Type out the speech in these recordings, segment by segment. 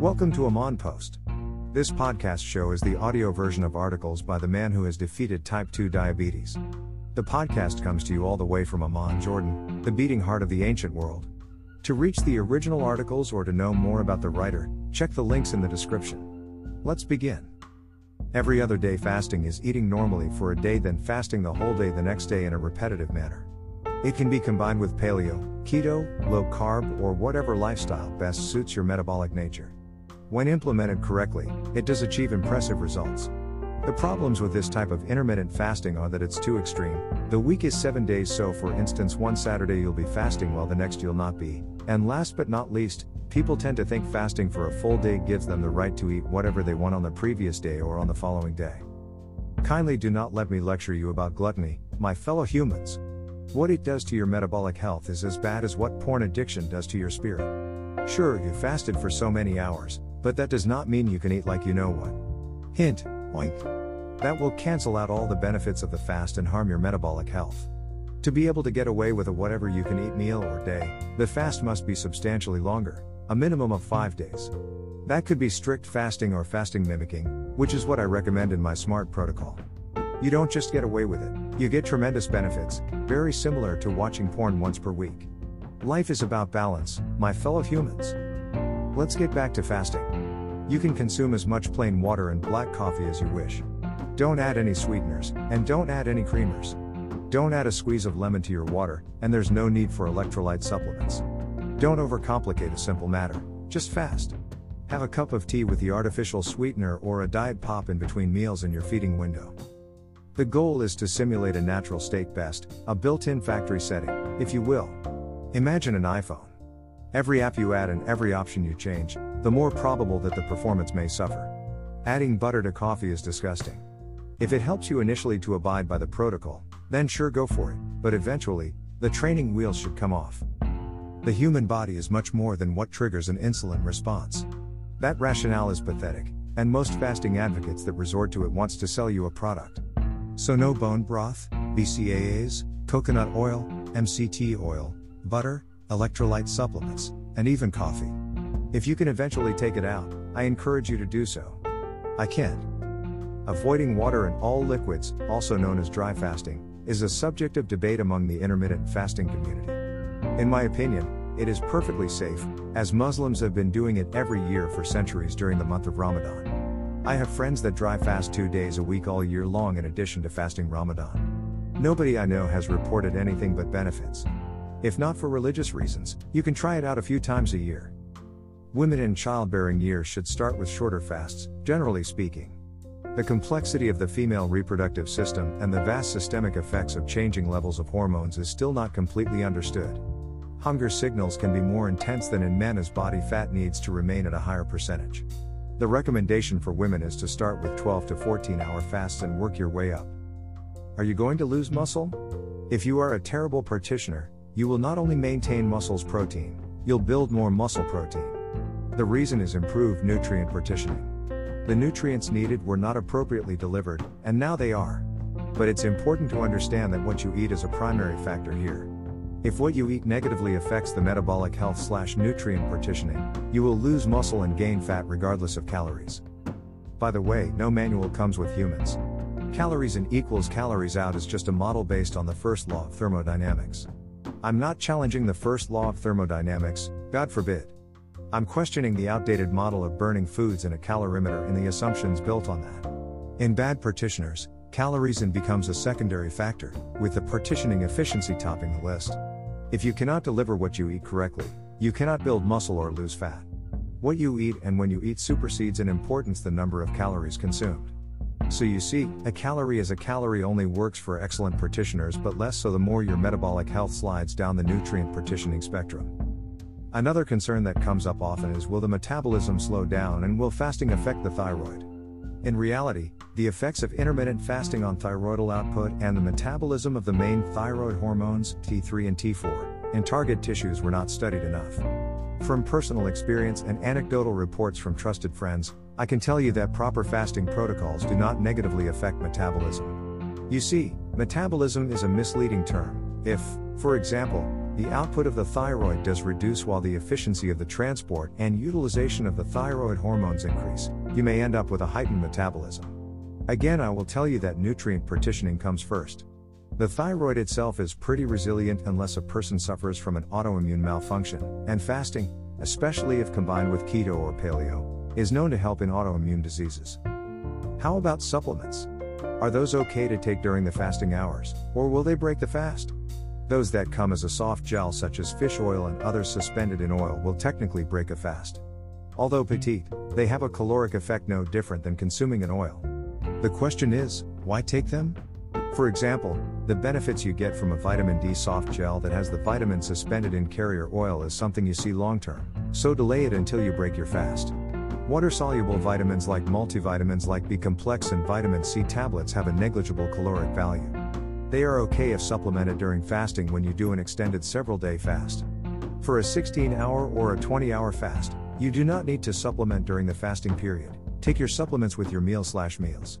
Welcome to Amon Post. This podcast show is the audio version of articles by the man who has defeated type 2 diabetes. The podcast comes to you all the way from Amman, Jordan, the beating heart of the ancient world. To reach the original articles or to know more about the writer, check the links in the description. Let's begin. Every other day fasting is eating normally for a day, then fasting the whole day the next day in a repetitive manner. It can be combined with paleo, keto, low carb, or whatever lifestyle best suits your metabolic nature. When implemented correctly, it does achieve impressive results. The problems with this type of intermittent fasting are that it's too extreme. The week is seven days, so for instance, one Saturday you'll be fasting while the next you'll not be. And last but not least, people tend to think fasting for a full day gives them the right to eat whatever they want on the previous day or on the following day. Kindly do not let me lecture you about gluttony, my fellow humans. What it does to your metabolic health is as bad as what porn addiction does to your spirit. Sure, you fasted for so many hours, but that does not mean you can eat like you know what. Hint, oink. That will cancel out all the benefits of the fast and harm your metabolic health. To be able to get away with a whatever you can eat meal or day, the fast must be substantially longer, a minimum of 5 days. That could be strict fasting or fasting mimicking, which is what I recommend in my SMART protocol. You don't just get away with it, you get tremendous benefits, very similar to watching porn once per week. Life is about balance, my fellow humans. Let's get back to fasting. You can consume as much plain water and black coffee as you wish. Don't add any sweeteners, and don't add any creamers. Don't add a squeeze of lemon to your water, and there's no need for electrolyte supplements. Don't overcomplicate a simple matter, just fast. Have a cup of tea with the artificial sweetener or a diet pop in between meals in your feeding window. The goal is to simulate a natural state best, a built in factory setting, if you will. Imagine an iPhone. Every app you add and every option you change, the more probable that the performance may suffer. Adding butter to coffee is disgusting. If it helps you initially to abide by the protocol, then sure go for it, but eventually, the training wheels should come off. The human body is much more than what triggers an insulin response. That rationale is pathetic, and most fasting advocates that resort to it wants to sell you a product. So no bone broth, BCAAs, coconut oil, MCT oil, butter, electrolyte supplements, and even coffee. If you can eventually take it out, I encourage you to do so. I can't. Avoiding water and all liquids, also known as dry fasting, is a subject of debate among the intermittent fasting community. In my opinion, it is perfectly safe, as Muslims have been doing it every year for centuries during the month of Ramadan. I have friends that dry fast two days a week all year long in addition to fasting Ramadan. Nobody I know has reported anything but benefits. If not for religious reasons, you can try it out a few times a year. Women in childbearing years should start with shorter fasts, generally speaking. The complexity of the female reproductive system and the vast systemic effects of changing levels of hormones is still not completely understood. Hunger signals can be more intense than in men as body fat needs to remain at a higher percentage. The recommendation for women is to start with 12 to 14 hour fasts and work your way up. Are you going to lose muscle? If you are a terrible partitioner, you will not only maintain muscle's protein, you'll build more muscle protein. The reason is improved nutrient partitioning. The nutrients needed were not appropriately delivered, and now they are. But it's important to understand that what you eat is a primary factor here. If what you eat negatively affects the metabolic health slash nutrient partitioning, you will lose muscle and gain fat regardless of calories. By the way, no manual comes with humans. Calories in equals calories out is just a model based on the first law of thermodynamics. I'm not challenging the first law of thermodynamics, God forbid. I'm questioning the outdated model of burning foods in a calorimeter and the assumptions built on that. In bad partitioners, calories in becomes a secondary factor, with the partitioning efficiency topping the list. If you cannot deliver what you eat correctly, you cannot build muscle or lose fat. What you eat and when you eat supersedes in importance the number of calories consumed. So you see, a calorie as a calorie only works for excellent partitioners but less so the more your metabolic health slides down the nutrient partitioning spectrum. Another concern that comes up often is will the metabolism slow down and will fasting affect the thyroid? In reality, the effects of intermittent fasting on thyroidal output and the metabolism of the main thyroid hormones, T3 and T4, in target tissues were not studied enough. From personal experience and anecdotal reports from trusted friends, I can tell you that proper fasting protocols do not negatively affect metabolism. You see, metabolism is a misleading term. If, for example, The output of the thyroid does reduce while the efficiency of the transport and utilization of the thyroid hormones increase. You may end up with a heightened metabolism. Again, I will tell you that nutrient partitioning comes first. The thyroid itself is pretty resilient unless a person suffers from an autoimmune malfunction, and fasting, especially if combined with keto or paleo, is known to help in autoimmune diseases. How about supplements? Are those okay to take during the fasting hours, or will they break the fast? Those that come as a soft gel, such as fish oil and others suspended in oil, will technically break a fast. Although petite, they have a caloric effect no different than consuming an oil. The question is, why take them? For example, the benefits you get from a vitamin D soft gel that has the vitamin suspended in carrier oil is something you see long term, so delay it until you break your fast. Water soluble vitamins like multivitamins like B complex and vitamin C tablets have a negligible caloric value. They are okay if supplemented during fasting when you do an extended several day fast. For a 16 hour or a 20 hour fast, you do not need to supplement during the fasting period. Take your supplements with your meal slash meals.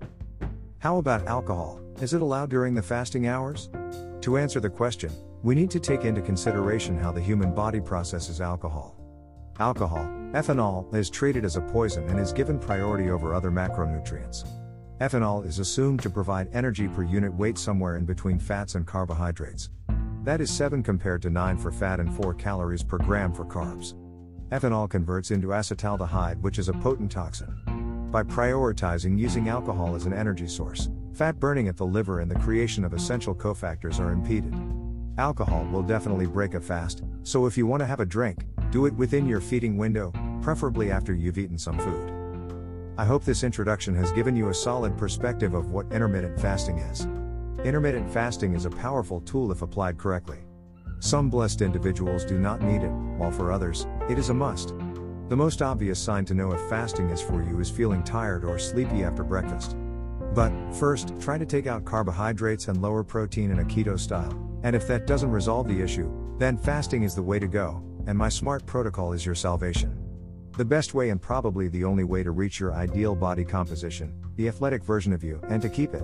How about alcohol? Is it allowed during the fasting hours? To answer the question, we need to take into consideration how the human body processes alcohol. Alcohol, ethanol, is treated as a poison and is given priority over other macronutrients. Ethanol is assumed to provide energy per unit weight somewhere in between fats and carbohydrates. That is 7 compared to 9 for fat and 4 calories per gram for carbs. Ethanol converts into acetaldehyde, which is a potent toxin. By prioritizing using alcohol as an energy source, fat burning at the liver and the creation of essential cofactors are impeded. Alcohol will definitely break a fast, so if you want to have a drink, do it within your feeding window, preferably after you've eaten some food. I hope this introduction has given you a solid perspective of what intermittent fasting is. Intermittent fasting is a powerful tool if applied correctly. Some blessed individuals do not need it, while for others, it is a must. The most obvious sign to know if fasting is for you is feeling tired or sleepy after breakfast. But, first, try to take out carbohydrates and lower protein in a keto style, and if that doesn't resolve the issue, then fasting is the way to go, and my SMART protocol is your salvation. The best way and probably the only way to reach your ideal body composition, the athletic version of you, and to keep it.